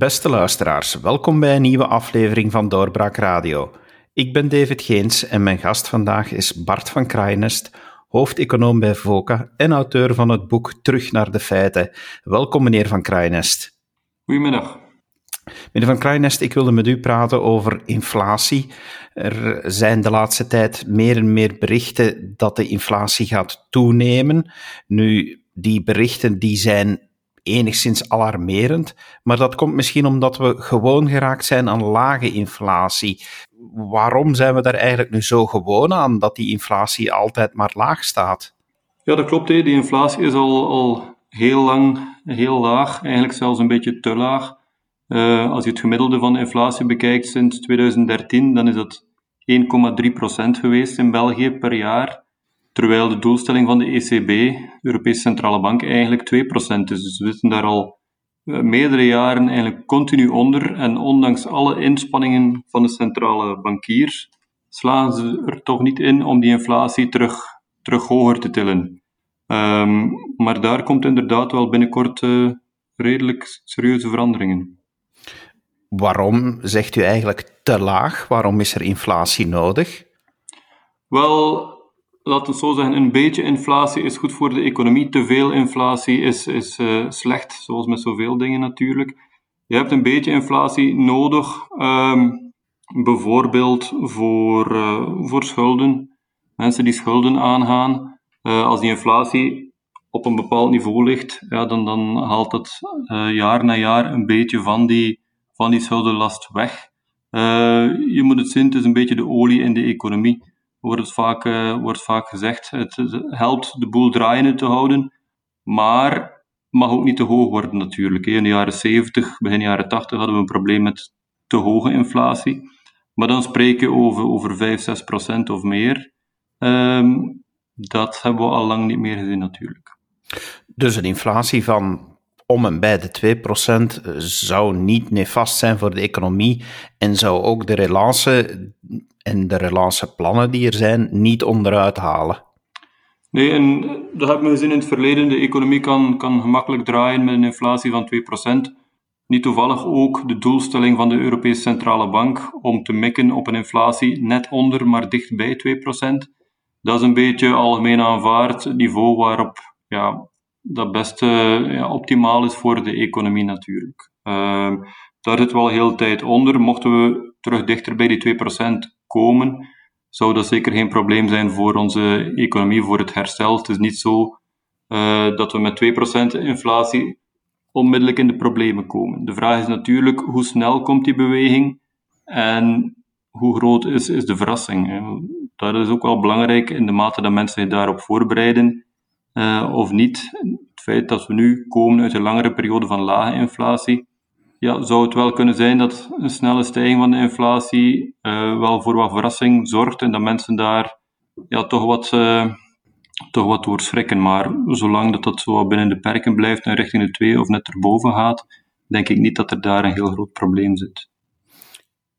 Beste luisteraars, welkom bij een nieuwe aflevering van Doorbraak Radio. Ik ben David Geens en mijn gast vandaag is Bart van Kraaienest, hoofdeconoom bij VOCA en auteur van het boek Terug naar de feiten. Welkom meneer van Kraaienest. Goedemiddag. Meneer Van Kraaienest, ik wilde met u praten over inflatie. Er zijn de laatste tijd meer en meer berichten dat de inflatie gaat toenemen. Nu, die berichten die zijn enigszins alarmerend, maar dat komt misschien omdat we gewoon geraakt zijn aan lage inflatie. Waarom zijn we daar eigenlijk nu zo gewoon aan dat die inflatie altijd maar laag staat? Ja, dat klopt. Die inflatie is al, al heel lang heel laag, eigenlijk zelfs een beetje te laag. Uh, als je het gemiddelde van inflatie bekijkt sinds 2013, dan is dat 1,3% geweest in België per jaar. Terwijl de doelstelling van de ECB, de Europese Centrale Bank, eigenlijk 2% is. Dus we zitten daar al uh, meerdere jaren eigenlijk continu onder. En ondanks alle inspanningen van de centrale bankiers, slagen ze er toch niet in om die inflatie terug, terug hoger te tillen. Um, maar daar komt inderdaad wel binnenkort uh, redelijk serieuze veranderingen. Waarom zegt u eigenlijk te laag? Waarom is er inflatie nodig? Wel, laten we zo zeggen, een beetje inflatie is goed voor de economie. Te veel inflatie is, is uh, slecht, zoals met zoveel dingen natuurlijk. Je hebt een beetje inflatie nodig, um, bijvoorbeeld voor, uh, voor schulden. Mensen die schulden aangaan, uh, als die inflatie op een bepaald niveau ligt, ja, dan, dan haalt het jaar na jaar een beetje van die van die schuldenlast weg. Je moet het zien, het is een beetje de olie in de economie. Wordt, vaak, uh, wordt vaak gezegd. Het, helpt de boel draaiende te houden, maar mag ook niet te hoog worden natuurlijk. In de jaren 70, begin jaren 80 hadden we een probleem met te hoge inflatie. Maar dan spreken we over, over 5, 6 procent of meer. Um, dat hebben we al lang niet meer gezien natuurlijk. Dus een inflatie van om en bij de 2% eh, zou niet nefast zijn voor de economie en zou ook de relance en de relanceplannen die er zijn niet onderuit halen. Nee, en dat hebben we gezien in het verleden. De economie kan, kan gemakkelijk draaien met een inflatie van 2%. Niet toevallig ook de doelstelling van de Europese Centrale Bank om te mikken op een inflatie net onder, maar dicht bij 2%. Dat is een beetje algemeen aanvaard niveau waarop ja, dat best ja, optimaal is voor de economie natuurlijk. Uh, daar zit wel heel tijd onder. Mochten we terug dichter bij die 2% komen, zou dat zeker geen probleem zijn voor onze economie, voor het herstel. Het is niet zo uh, dat we met 2% inflatie onmiddellijk in de problemen komen. De vraag is natuurlijk hoe snel komt die beweging en hoe groot is, is de verrassing. Dat is ook wel belangrijk in de mate dat mensen zich daarop voorbereiden uh, of niet. Het feit dat we nu komen uit een langere periode van lage inflatie, ja, zou het wel kunnen zijn dat een snelle stijging van de inflatie uh, wel voor wat verrassing zorgt en dat mensen daar ja, toch, wat, uh, toch wat door schrikken. Maar zolang dat, dat zo binnen de perken blijft en richting de 2 of net erboven gaat, denk ik niet dat er daar een heel groot probleem zit.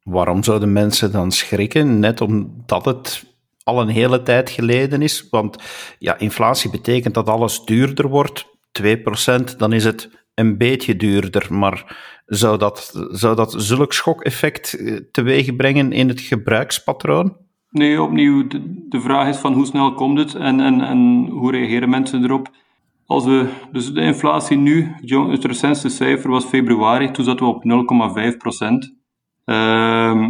Waarom zouden mensen dan schrikken? Net omdat het al een hele tijd geleden is. Want ja, inflatie betekent dat alles duurder wordt. 2%, dan is het een beetje duurder. Maar zou dat, zou dat zulk schokeffect eh, teweeg brengen in het gebruikspatroon? Nee, opnieuw, de, de vraag is van hoe snel komt het en, en, en hoe reageren mensen erop? Als we, dus de inflatie nu, het recentste cijfer was februari, toen zaten we op 0,5 procent. Uh,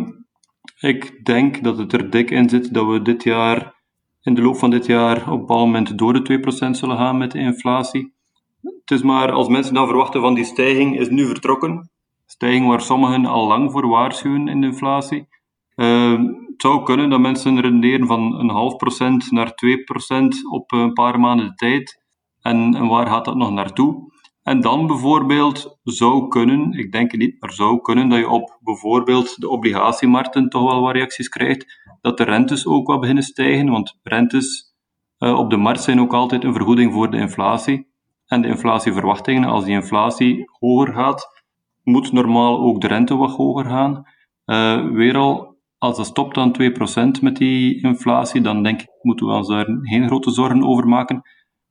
ik denk dat het er dik in zit dat we dit jaar, in de loop van dit jaar, op een bepaald moment door de 2% zullen gaan met de inflatie. Het is maar als mensen dan verwachten van die stijging is nu vertrokken. Stijging waar sommigen al lang voor waarschuwen in de inflatie. Uh, het zou kunnen dat mensen renderen van een half procent naar 2% op een paar maanden de tijd. En, en waar gaat dat nog naartoe? En dan bijvoorbeeld zou kunnen, ik denk niet, maar zou kunnen dat je op bijvoorbeeld de obligatiemarkten toch wel wat reacties krijgt, dat de rentes ook wat beginnen stijgen, want rentes uh, op de markt zijn ook altijd een vergoeding voor de inflatie. En de inflatieverwachtingen, als die inflatie hoger gaat, moet normaal ook de rente wat hoger gaan. Uh, weer al, als dat stopt aan 2% met die inflatie, dan denk ik, moeten we ons daar geen grote zorgen over maken.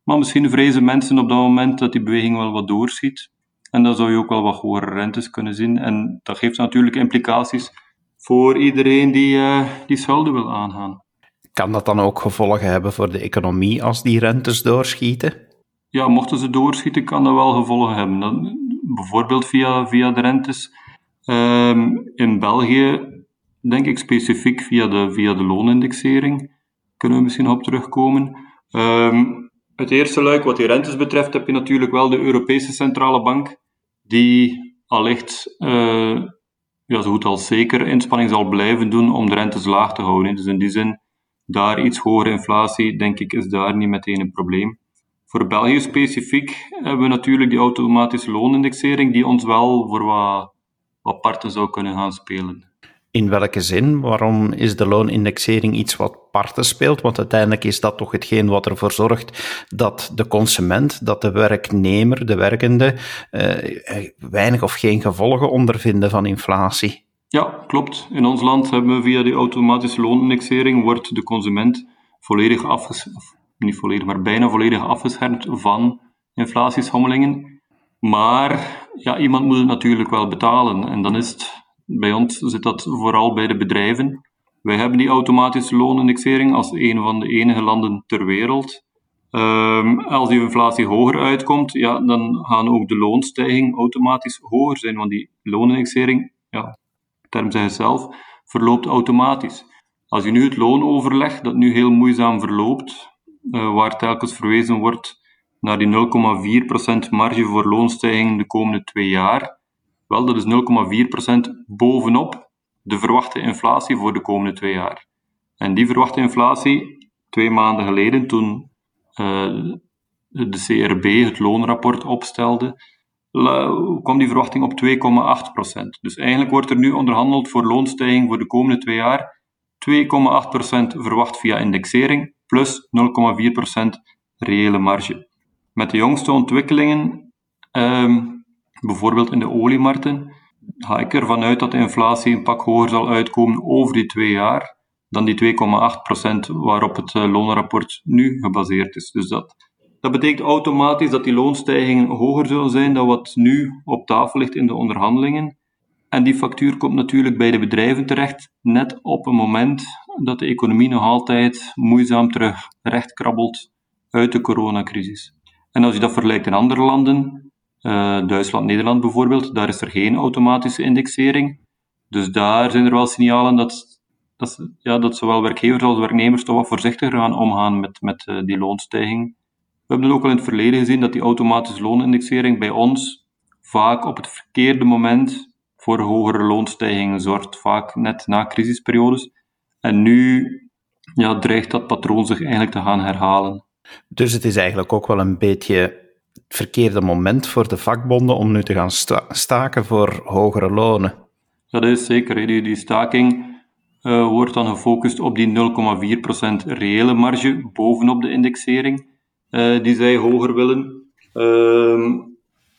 Maar misschien vrezen mensen op dat moment dat die beweging wel wat doorschiet. En dan zou je ook wel wat hogere rentes kunnen zien. En dat geeft natuurlijk implicaties voor iedereen die, uh, die schulden wil aangaan. Kan dat dan ook gevolgen hebben voor de economie als die rentes doorschieten? Ja, mochten ze doorschieten, kan dat wel gevolgen hebben. Dan, bijvoorbeeld via, via de rentes. Um, in België, denk ik specifiek via de, via de loonindexering, kunnen we misschien op terugkomen. Um, het eerste luik, wat die rentes betreft, heb je natuurlijk wel de Europese Centrale Bank, die allicht uh, ja, zo goed als zeker inspanning zal blijven doen om de rentes laag te houden. Dus in die zin, daar iets hogere inflatie, denk ik, is daar niet meteen een probleem. Voor België specifiek hebben we natuurlijk die automatische loonindexering, die ons wel voor wat, wat parten zou kunnen gaan spelen. In welke zin? Waarom is de loonindexering iets wat parten speelt? Want uiteindelijk is dat toch hetgeen wat ervoor zorgt dat de consument, dat de werknemer, de werkende, eh, weinig of geen gevolgen ondervinden van inflatie. Ja, klopt. In ons land hebben we via die automatische loonindexering wordt de consument volledig afgeschermd, niet volledig, maar bijna volledig afgeschermd van inflatieschommelingen. Maar ja, iemand moet het natuurlijk wel betalen. En dan is het bij ons zit dat vooral bij de bedrijven. Wij hebben die automatische loonindexering als een van de enige landen ter wereld. Um, als die inflatie hoger uitkomt, ja, dan gaan ook de loonstijging automatisch hoger zijn, want die loonindexering, ja, term zegt zelf, verloopt automatisch. Als je nu het loonoverleg, dat nu heel moeizaam verloopt, waar telkens verwezen wordt naar die 0,4% marge voor loonstijging de komende twee jaar, wel, dat is 0,4% bovenop de verwachte inflatie voor de komende twee jaar. En die verwachte inflatie, twee maanden geleden, toen uh, de CRB het loonrapport opstelde, kwam die verwachting op 2,8%. Dus eigenlijk wordt er nu onderhandeld voor loonstijging voor de komende twee jaar 2,8% verwacht via indexering plus 0,4% reële marge. Met de jongste ontwikkelingen um, bijvoorbeeld in de oliemarkten, ga ik ervan uit dat de inflatie een pak hoger zal uitkomen over die twee jaar dan die 2,8% waarop het eh, loonrapport nu gebaseerd is. Dus dat, dat betekent automatisch dat die loonstijgingen hoger zullen zijn dan wat nu op tafel ligt in de onderhandelingen. En die factuur komt natuurlijk bij de bedrijven terecht, net op een moment dat de economie nog altijd moeizaam terug recht krabbelt uit de coronacrisis. En als je dat vergelijkt in andere landen, uh, Duitsland, Nederland bijvoorbeeld, daar is er geen automatische indexering. Dus daar zijn er wel signalen dat, dat, ja, dat zowel werkgevers als werknemers toch wat voorzichtiger gaan omgaan met, met uh, die loonstijging. We hebben ook al in het verleden gezien dat die automatische loonindexering bij ons vaak op het verkeerde moment voor hogere loonstijgingen zorgt, vaak net na crisisperiodes. En nu ja, dreigt dat patroon zich eigenlijk te gaan herhalen. Dus het is eigenlijk ook wel een beetje verkeerde moment voor de vakbonden om nu te gaan staken voor hogere lonen. Dat is zeker. Die, die staking uh, wordt dan gefocust op die 0,4% reële marge bovenop de indexering uh, die zij hoger willen. Uh,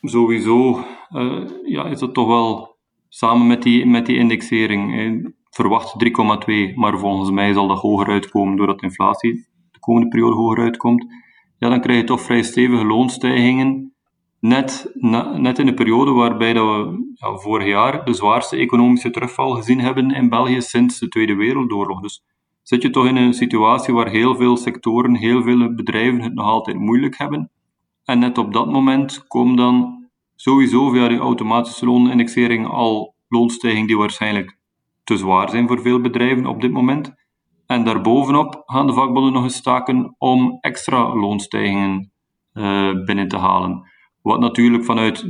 sowieso uh, ja, is dat toch wel samen met die, met die indexering. Verwacht 3,2, maar volgens mij zal dat hoger uitkomen doordat inflatie de komende periode hoger uitkomt ja, dan krijg je toch vrij stevige loonstijgingen. Net, net in de periode waarbij dat we ja, vorig jaar de zwaarste economische terugval gezien hebben in België sinds de Tweede Wereldoorlog. Dus zit je toch in een situatie waar heel veel sectoren, heel veel bedrijven het nog altijd moeilijk hebben. En net op dat moment komen dan sowieso via die automatische loonindexering al loonstijgingen die waarschijnlijk te zwaar zijn voor veel bedrijven op dit moment. En daarbovenop gaan de vakbonden nog eens staken om extra loonstijgingen uh, binnen te halen. Wat natuurlijk vanuit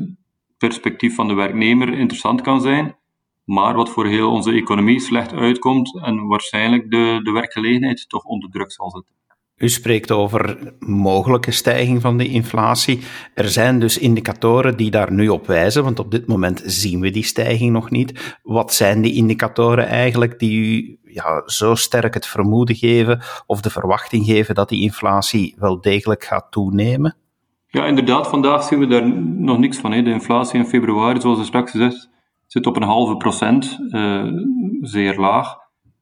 perspectief van de werknemer interessant kan zijn, maar wat voor heel onze economie slecht uitkomt en waarschijnlijk de, de werkgelegenheid toch onder druk zal zetten. U spreekt over mogelijke stijging van de inflatie. Er zijn dus indicatoren die daar nu op wijzen, want op dit moment zien we die stijging nog niet. Wat zijn die indicatoren eigenlijk die u ja, zo sterk het vermoeden geven of de verwachting geven dat die inflatie wel degelijk gaat toenemen? Ja, inderdaad, vandaag zien we daar nog niks van. Hè. De inflatie in februari, zoals u straks gezegd, zit op een halve procent, uh, zeer laag.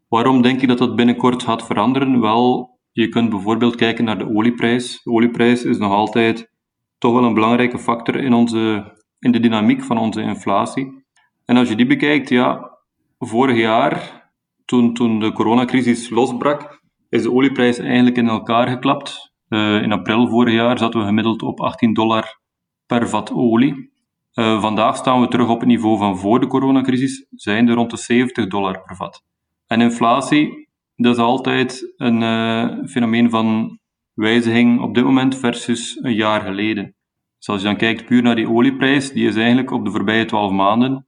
Waarom denk je dat dat binnenkort gaat veranderen? Wel, je kunt bijvoorbeeld kijken naar de olieprijs. De olieprijs is nog altijd toch wel een belangrijke factor in onze in de dynamiek van onze inflatie. En als je die bekijkt, ja, vorig jaar, toen, toen de coronacrisis losbrak, is de olieprijs eigenlijk in elkaar geklapt. Uh, in april vorig jaar zaten we gemiddeld op 18 dollar per vat olie. Uh, vandaag staan we terug op het niveau van voor de coronacrisis, zijn er rond de 70 dollar per vat. En inflatie, dat is altijd een uh, fenomeen van wijziging op dit moment versus een jaar geleden. Dus als je dan kijkt puur naar die olieprijs, die is eigenlijk op de voorbije 12 maanden,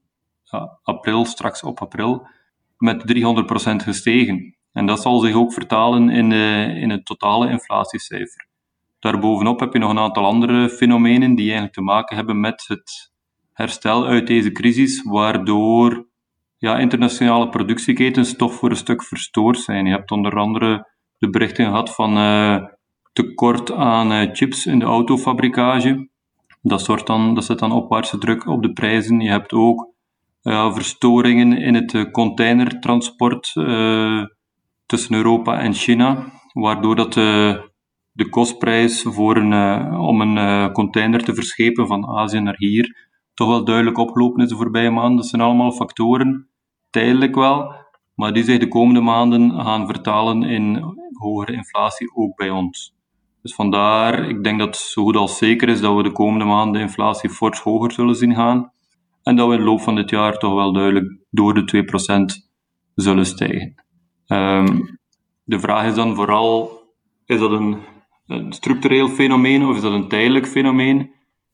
april, straks op april, met 300% gestegen. En dat zal zich ook vertalen in, de, in het totale inflatiecijfer. Daarbovenop heb je nog een aantal andere fenomenen die eigenlijk te maken hebben met het herstel uit deze crisis, waardoor ja, internationale productieketens toch voor een stuk verstoord zijn. Je hebt onder andere de berichten gehad van uh, tekort aan uh, chips in de autofabrikage. Dat, soort dan, dat zet dan opwaartse druk op de prijzen. Je hebt ook uh, verstoringen in het containertransport tussen Europa en China, waardoor dat de kostprijs voor een, om een container te verschepen van Azië naar hier toch wel duidelijk opgelopen is de voorbije maanden. Dat zijn allemaal factoren, tijdelijk wel, maar die zich de komende maanden gaan vertalen in hogere inflatie ook bij ons. Dus vandaar, ik denk dat zo goed als zeker is dat we de komende maanden de inflatie fors hoger zullen zien gaan. En dat we in de loop van dit jaar toch wel duidelijk door de 2% zullen stijgen. Um, de vraag is dan vooral, is dat een, een structureel fenomeen of is dat een tijdelijk fenomeen?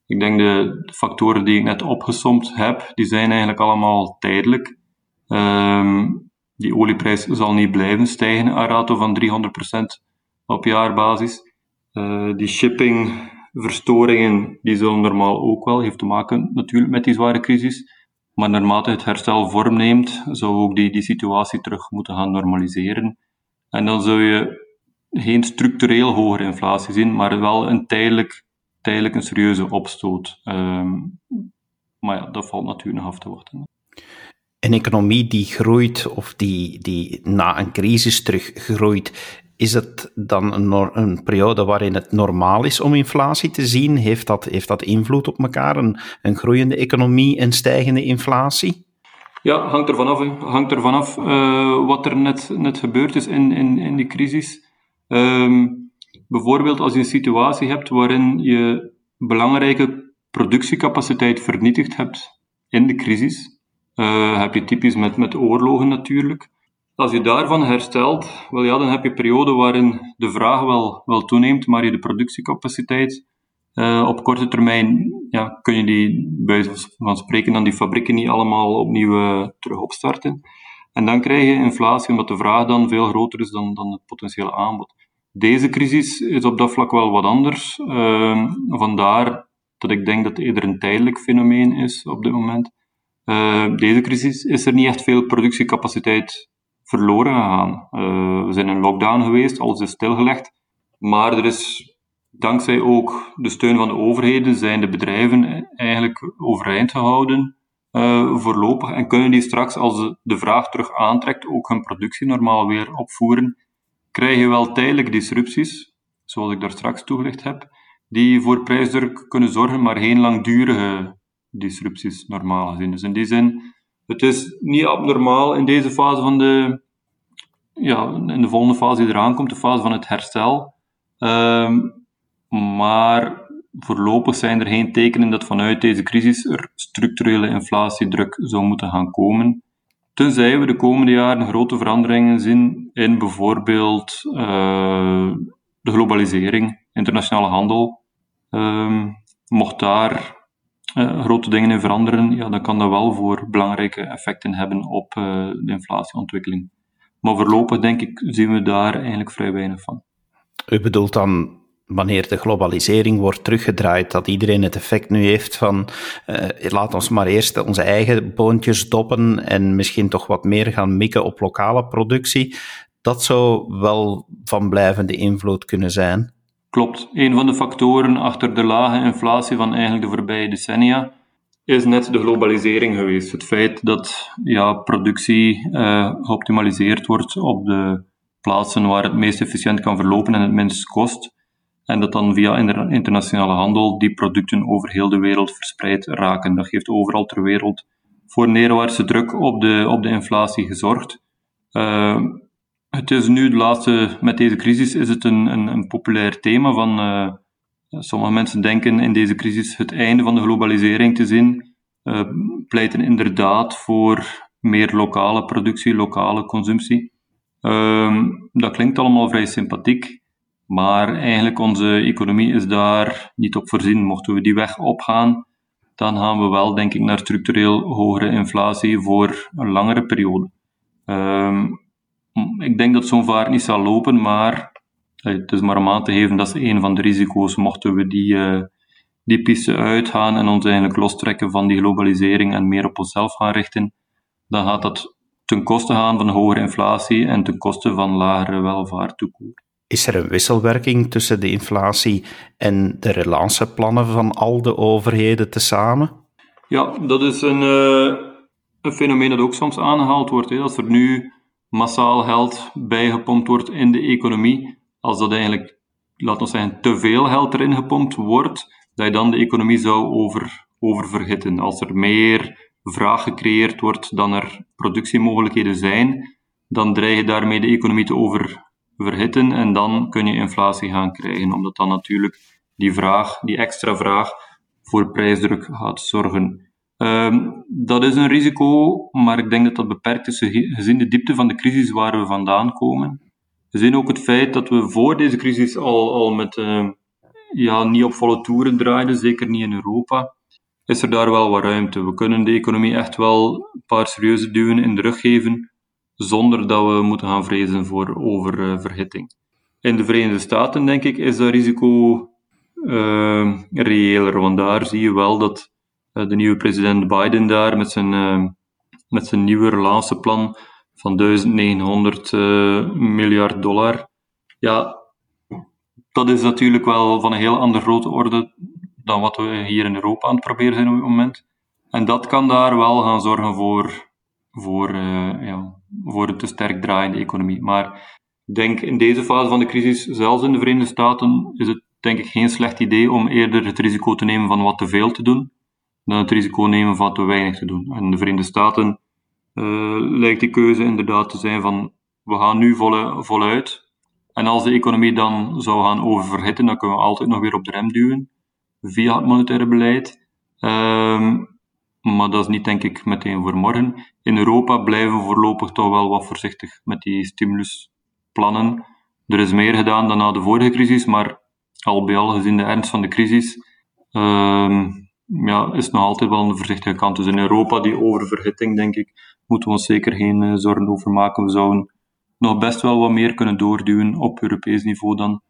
Ik denk de, de factoren die ik net opgesomd heb, die zijn eigenlijk allemaal tijdelijk. Um, die olieprijs zal niet blijven stijgen, een rato van 300% op jaarbasis. Uh, die shippingverstoringen, die zullen normaal ook wel, heeft te maken natuurlijk met die zware crisis. Maar naarmate het herstel vorm neemt, zou ook die, die situatie terug moeten gaan normaliseren. En dan zul je geen structureel hogere inflatie zien, maar wel een tijdelijk tijdelijk een serieuze opstoot. Um, maar ja, dat valt natuurlijk nog af te wachten. Een economie die groeit of die, die na een crisis terug groeit, is het dan een, periode waarin het normaal is om inflatie te zien? Heeft dat, heeft dat invloed op elkaar, een, een groeiende economie en stijgende inflatie? Ja, hangt er vanaf. Hangt er vanaf uh, wat er net, net gebeurd is in, in, in die crisis. Um, Bijvoorbeeld als je een situatie hebt waarin je belangrijke productiecapaciteit vernietigd hebt in de crisis, uh, heb je typisch met, met oorlogen natuurlijk. Als je daarvan herstelt, wel ja, dan heb je perioden waarin de vraag wel, wel toeneemt, maar je de productiecapaciteit uh, op korte termijn ja, kun je die, bij van spreken, dan die fabrieken niet allemaal opnieuw uh, terug opstarten. En dan krijg je inflatie, omdat de vraag dan veel groter is dan, dan het potentiële aanbod. Deze crisis is op dat vlak wel wat anders. Uh, vandaar dat ik denk dat het eerder een tijdelijk fenomeen is op dit moment. Uh, deze crisis is er niet echt veel productiecapaciteit verloren gegaan. Uh, we zijn in lockdown geweest, alles is stilgelegd. Maar er is dankzij ook de steun van de overheden zijn de bedrijven eigenlijk overeind gehouden uh, voorlopig en kunnen die straks, als de vraag terug aantrekt, ook hun productie normaal weer opvoeren krijg je wel tijdelijke disrupties, zoals ik daar straks toegelicht heb, die voor prijsdruk kunnen zorgen, maar geen langdurige disrupties normaal gezien. Dus in die zin, het is niet abnormaal in deze fase van de, ja, in de volgende fase die eraan komt, de fase van het herstel. Um, maar voorlopig zijn er geen tekenen dat vanuit deze crisis er structurele inflatiedruk zou moeten gaan komen. Tenzij we de komende jaren grote veranderingen zien in bijvoorbeeld uh, de globalisering, internationale handel. Uh, mocht daar uh, grote dingen in veranderen, ja, dan kan dat wel voor belangrijke effecten hebben op uh, de inflatieontwikkeling. Maar voorlopig denk ik zien we daar eigenlijk vrij weinig van. U bedoelt dan wanneer de globalisering wordt teruggedraaid, dat iedereen het effect nu heeft van uh, laat ons maar eerst onze eigen boontjes doppen en misschien toch wat meer gaan mikken op lokale productie, dat zou wel van blijvende invloed kunnen zijn. Klopt. Een van de factoren achter de lage inflatie van eigenlijk de voorbije decennia is net de globalisering geweest. Het feit dat ja, productie uh, geoptimaliseerd wordt op de plaatsen waar het meest efficiënt kan verlopen en het minst kost. En dat dan via internationale handel die producten over heel de wereld verspreid raken. Dat geeft overal ter wereld voor neerwaartse druk op de, op de inflatie gezorgd. Uh, het is nu, de laatste, met deze crisis, is het een, een, een populair thema van... Uh, sommige mensen denken in deze crisis het einde van de globalisering te zien. Uh, pleiten inderdaad voor meer lokale productie, lokale consumptie. Uh, dat klinkt allemaal vrij sympathiek. Maar eigenlijk onze economie is daar niet op voorzien. Mochten we die weg opgaan, dan gaan we wel, denk ik, naar structureel hogere inflatie voor een langere periode. Um, ik denk dat zo'n vaart niet zal lopen, maar het is maar om aan te geven dat is een van de risico's. Mochten we die, uh, die piste uitgaan en ons eigenlijk lostrekken van die globalisering en meer op onszelf gaan richten, dan gaat dat ten koste gaan van hogere inflatie en ten koste van lagere welvaart toekomst. Is er een wisselwerking tussen de inflatie en de relanceplannen van al de overheden tezamen? Ja, dat is een, uh, een fenomeen dat ook soms aangehaald wordt. Hè. Als er nu massaal geld bijgepompt wordt in de economie, als dat eigenlijk, laten we zeggen, te veel geld erin gepompt wordt, dat je dan de economie zou over, oververhitten. Als er meer vraag gecreëerd wordt dan er productiemogelijkheden zijn, dan dreig je daarmee de economie te oververhitten en dan kun je inflatie gaan krijgen, omdat dan natuurlijk die vraag, die extra vraag, voor prijsdruk gaat zorgen. Um, dat is een risico, maar ik denk dat dat beperkt is gezien de diepte van de crisis waar we vandaan komen. Gezien ook het feit dat we voor deze crisis al, al met uh, ja, niet op volle toeren draaiden, zeker niet in Europa, is er daar wel wat ruimte. We kunnen de economie echt wel een paar serieuze duwen in de rug geven, zonder dat we moeten gaan vrezen voor oververhitting. In de Verenigde Staten, denk ik, is dat risico uh, reëler, want daar zie je wel dat de nieuwe president Biden daar met zijn, eh, met zijn nieuwe relanceplan van 1900 eh, miljard dollar. Ja, dat is natuurlijk wel van een heel andere grote orde dan wat we hier in Europa aan het proberen zijn op dit moment. En dat kan daar wel gaan zorgen voor, voor, uh, ja, voor een te sterk draaiende economie. Maar ik denk in deze fase van de crisis, zelfs in de Verenigde Staten, is het denk ik geen slecht idee om eerder het risico te nemen van wat te veel te doen dan het risico nemen van te weinig te doen. En de Verenigde Staten uh, lijkt die keuze inderdaad te zijn van we gaan nu volle, voluit. En als de economie dan zou gaan oververhitten, dan kunnen we altijd nog weer op de rem duwen via het monetaire beleid. Um, maar dat is niet, denk ik, meteen voor morgen. In Europa blijven we voorlopig toch wel wat voorzichtig met die stimulusplannen. Er is meer gedaan dan na de vorige crisis, maar al bij al gezien de ernst van de crisis, um, ja, is nog altijd wel een voorzichtige kant. Dus in Europa, die oververhitting, denk ik, moeten we ons zeker geen uh, zorgen over maken. We zouden nog best wel wat meer kunnen doorduwen op Europees niveau dan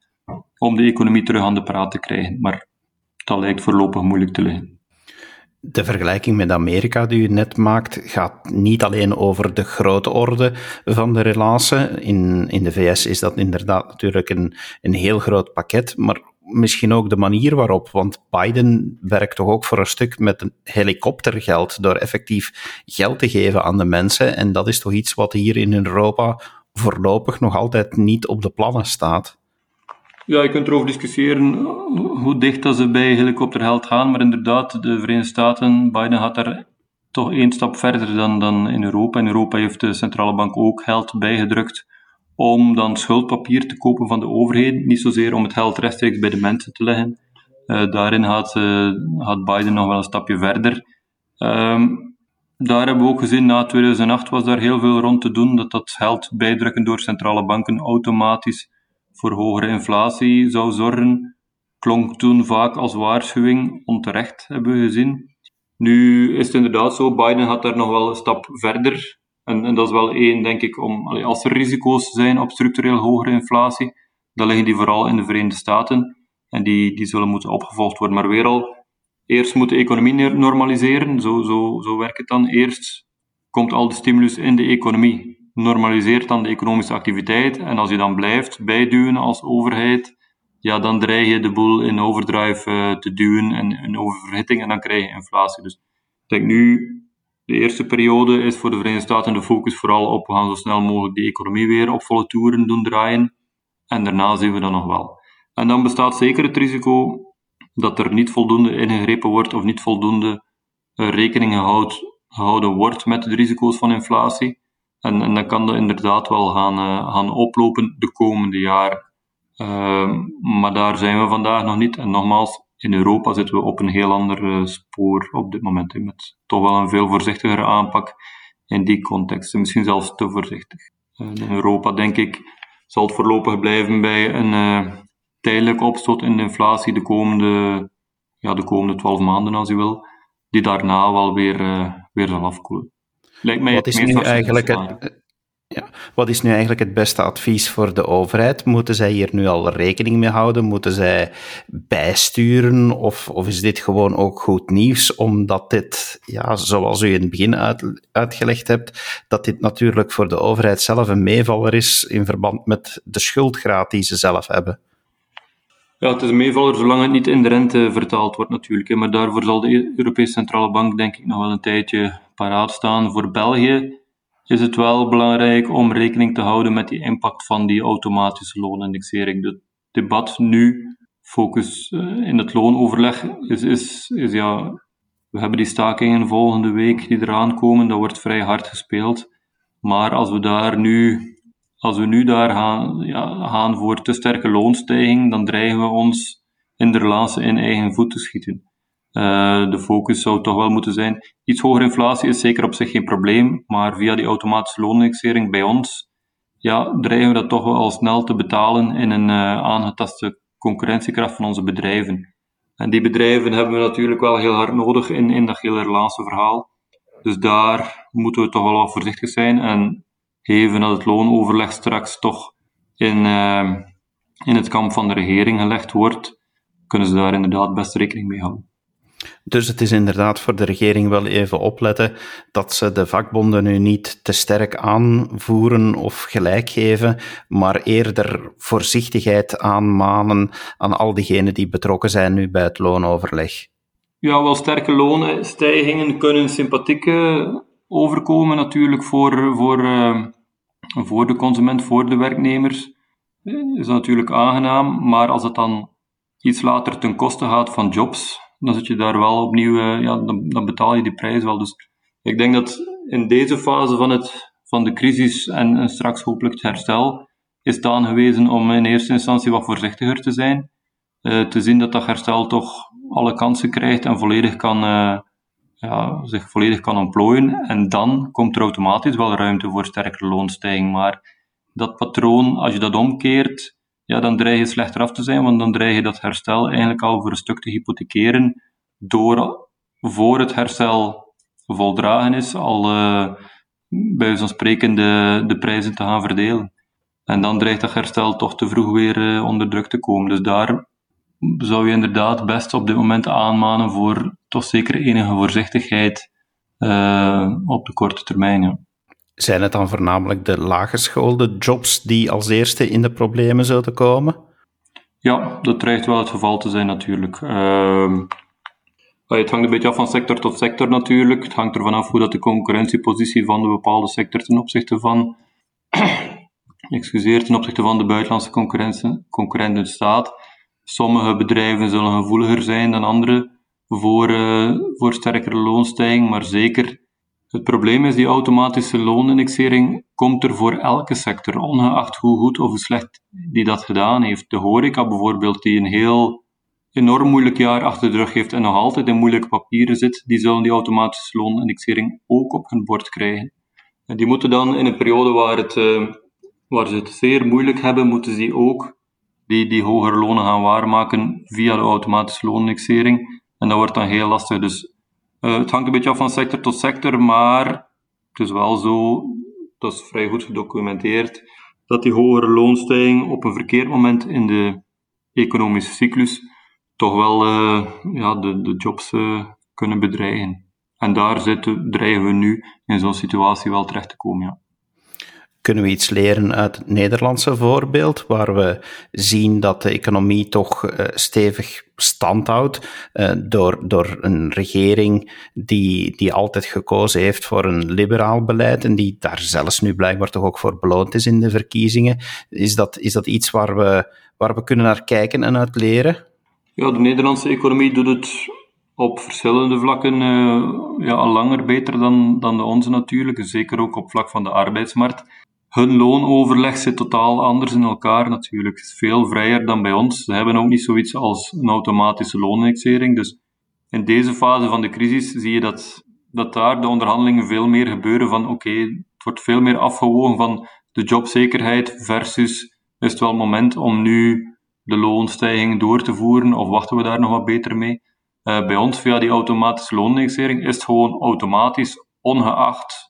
om de economie terug aan de praat te krijgen. Maar dat lijkt voorlopig moeilijk te liggen. De vergelijking met Amerika die u net maakt, gaat niet alleen over de grote orde van de relatie. In, in de VS is dat inderdaad natuurlijk een, een heel groot pakket, maar misschien ook de manier waarop, want Biden werkt toch ook voor een stuk met een helikoptergeld door effectief geld te geven aan de mensen. En dat is toch iets wat hier in Europa voorlopig nog altijd niet op de plannen staat. Ja, je kunt erover discussiëren hoe dicht dat ze bij helikoptergeld gaan, maar inderdaad, de Verenigde Staten, Biden gaat daar toch één stap verder dan, dan in Europa. In Europa heeft de centrale bank ook geld bijgedrukt om dan schuldpapier te kopen van de overheid, niet zozeer om het geld rechtstreeks bij de mensen te leggen. Uh, daarin gaat, uh, gaat, Biden nog wel een stapje verder. Um, daar hebben we ook gezien, na 2008 was daar heel veel rond te doen, dat dat geld bijdrukken door centrale banken automatisch voor hogere inflatie zou zorgen. Klonk toen vaak als waarschuwing, onterecht hebben we gezien. Nu is het inderdaad zo, Biden gaat daar nog wel een stap verder. En, en, dat is wel één, denk ik, om, als er risico's zijn op structureel hogere inflatie, dan liggen die vooral in de Verenigde Staten. En die, die zullen moeten opgevolgd worden. Maar weer al, eerst moet de economie normaliseren. Zo, zo, zo werkt het dan. Eerst komt al de stimulus in de economie. Normaliseert dan de economische activiteit. En als je dan blijft bijduwen als overheid, ja, dan dreig je de boel in overdrive uh, te duwen en in oververhitting en dan krijg je inflatie. Dus ik denk nu de eerste periode is voor de Verenigde Staten de focus vooral op we gaan zo snel mogelijk die economie weer op volle toeren doen draaien. En daarna zien we dat nog wel. En dan bestaat zeker het risico dat er niet voldoende ingegrepen wordt of niet voldoende uh, rekening gehouden wordt met de risico's van inflatie. En, en dan kan dat inderdaad wel gaan, uh, gaan oplopen de komende jaren. Uh, maar daar zijn we vandaag nog niet. En nogmaals, in Europa zitten we op een heel ander uh, spoor op dit moment. Met toch wel een veel voorzichtigere aanpak in die context. Misschien zelfs te voorzichtig. in Europa, denk ik, zal het voorlopig blijven bij een tijdelijke opstoot in de inflatie de komende, ja, de komende 12 maanden, als u wil. Die daarna wel weer, weer zal afkoelen. Lijkt mij wat is nu eigenlijk het, ja, wat is nu eigenlijk het beste advies voor de overheid? Moeten zij hier nu al rekening mee houden? Moeten zij bijsturen? Of, of is dit gewoon ook goed nieuws? Omdat dit, ja, zoals u in het begin uit, uitgelegd hebt, dat dit natuurlijk voor de overheid zelf een meevaller is in verband met de schuldgraad die ze zelf hebben. Ja, het is een meevaller zolang het niet in de rente vertaald wordt natuurlijk. Maar daarvoor zal de Europese Centrale Bank denk ik nog wel een tijdje paraat staan. Voor België is het wel belangrijk om rekening te houden met die impact van die automatische loonindexering. Het debat nu, focus eh, in het loonoverleg, is, is, is ja, we hebben die stakingen volgende week die eraan komen, dat wordt vrij hard gespeeld. Maar als we daar nu, als we nu daar gaan, ja, gaan voor te sterke loonstijging, dan dreigen we ons in de relatie in eigen voet te schieten. Uh, de focus zou toch wel moeten zijn. Iets hogere inflatie is zeker op zich geen probleem, maar via die automatische loonindexering bij ons ja, dreigen we dat toch wel al snel te betalen in een uh, aangetaste concurrentiekracht van onze bedrijven. En die bedrijven hebben we natuurlijk wel heel hard nodig in, in dat hele verhaal. Dus daar moeten we toch wel wat voorzichtig zijn en even dat het loonoverleg straks toch in, uh, in het kamp van de regering gelegd wordt, kunnen ze daar inderdaad best rekening mee houden. Dus het is inderdaad voor de regering wel even opletten dat ze de vakbonden nu niet te sterk aanvoeren of gelijk geven, maar eerder voorzichtigheid aanmanen aan al diegenen die betrokken zijn nu bij het loonoverleg. Ja, wel sterke loonstijgingen kunnen sympathiek eh, overkomen natuurlijk voor, voor, uh, voor de consument, voor de werknemers. Eh, is natuurlijk aangenaam, maar als het dan iets later ten koste gaat van jobs, dan je daar wel opnieuw, uh, ja, dan, dan, betaal je die prijs wel. Dus ik denk dat in deze fase van, het, van de crisis en, en straks hopelijk het herstel, is het aangewezen om in eerste instantie wat voorzichtiger te zijn. Uh, te zien dat dat herstel toch alle kansen krijgt en volledig kan, uh, ja, zich volledig kan ontplooien. En dan komt er automatisch wel ruimte voor sterkere loonstijging. Maar dat patroon, als je dat omkeert, ja, dan dreig je slechter af te zijn, want dan dreig je dat herstel eigenlijk al voor een stuk te hypothekeren door voor het herstel voldragen is, al uh, bij zo'n spreken de, de prijzen te gaan verdelen. En dan dreigt dat herstel toch te vroeg weer uh, onder druk te komen. Dus daar zou je inderdaad best op dit moment aanmanen voor toch zeker enige voorzichtigheid uh, op de korte termijn. Zijn het dan voornamelijk de laaggeschoolde jobs die als eerste in de problemen zouden komen? Ja, dat dreigt wel het geval te zijn natuurlijk. Uh, het hangt een beetje af van sector tot sector natuurlijk. Het hangt ervan af hoe dat de concurrentiepositie van de bepaalde sector ten opzichte van, excuseer, ten opzichte van de buitenlandse concurrenten staat. Sommige bedrijven zullen gevoeliger zijn dan andere voor, uh, voor sterkere loonstijging, maar zeker het probleem is, die automatische loonindexering komt er voor elke sector, ongeacht hoe goed of hoe slecht die dat gedaan heeft. De horeca bijvoorbeeld, die een heel enorm moeilijk jaar achter de rug heeft en nog altijd in moeilijke papieren zit, die zullen die automatische loonindexering ook op hun bord krijgen. En die moeten dan in een periode waar, het, uh, waar ze het zeer moeilijk hebben, moeten ze ook die, die hogere lonen gaan waarmaken via de automatische loonindexering. En dat wordt dan heel lastig. Dus uh, het hangt een beetje af van sector tot sector, maar het is wel zo, dat is vrij goed gedocumenteerd, dat die hogere loonstijging op een verkeerd moment in de economische cyclus toch wel uh, ja, de, de jobs uh, kunnen bedreigen. En daar zitten, dreigen we nu in zo'n situatie wel terecht te komen. Ja. Kunnen we iets leren uit het Nederlandse voorbeeld, waar we zien dat de economie toch uh, stevig stand houdt uh, door, door een regering die, die altijd gekozen heeft voor een liberaal beleid en die daar zelfs nu blijkbaar toch ook voor beloond is in de verkiezingen. Is dat, is dat iets waar we, waar we kunnen naar kijken en uit leren? Ja, de Nederlandse economie doet het op verschillende vlakken uh, ja, al langer beter dan, dan de onze natuurlijk. Zeker ook op vlak van de arbeidsmarkt. Hun loonoverleg zit totaal anders in elkaar natuurlijk. Veel vrijer dan bij ons. Ze hebben ook niet zoiets als een automatische loonindexering. Dus in deze fase van de crisis zie je dat, dat daar de onderhandelingen veel meer gebeuren van oké, het wordt veel meer afgewogen van de jobzekerheid versus is het wel moment om nu de loonstijging door te voeren of wachten we daar nog wat beter mee? Uh, bij ons via die automatische loonindexering is het gewoon automatisch, ongeacht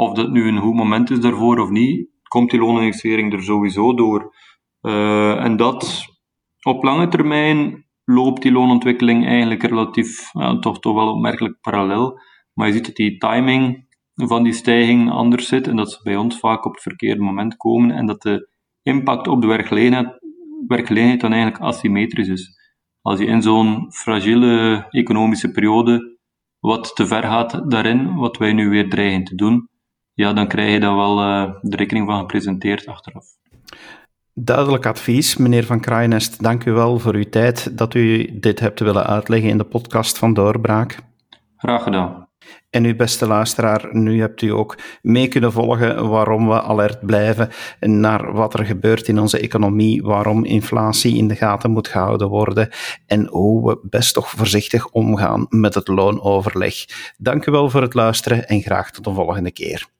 of dat nu een goed moment is daarvoor of niet, komt die loonindexering er sowieso door. Uh, en dat op lange termijn loopt die loonontwikkeling eigenlijk relatief, toch, toch wel opmerkelijk parallel. Maar je ziet dat die timing van die stijging anders zit en dat ze bij ons vaak op het verkeerde moment komen en dat de impact op de werkgelegenheid, werkgelegenheid dan eigenlijk asymmetrisch is. Als je in zo'n fragiele economische periode wat te ver gaat daarin, wat wij nu weer dreigen te doen, ja, dan krijg je daar wel uh, de rekening van gepresenteerd achteraf. Duidelijk advies, meneer Van Kraaienest. Dank u wel voor uw tijd dat u dit hebt willen uitleggen in de podcast van Doorbraak. Graag gedaan. En uw beste luisteraar, nu hebt u ook mee kunnen volgen waarom we alert blijven naar wat er gebeurt in onze economie, waarom inflatie in de gaten moet gehouden worden en hoe we best toch voorzichtig omgaan met het loonoverleg. Dank u wel voor het luisteren en graag tot de volgende keer.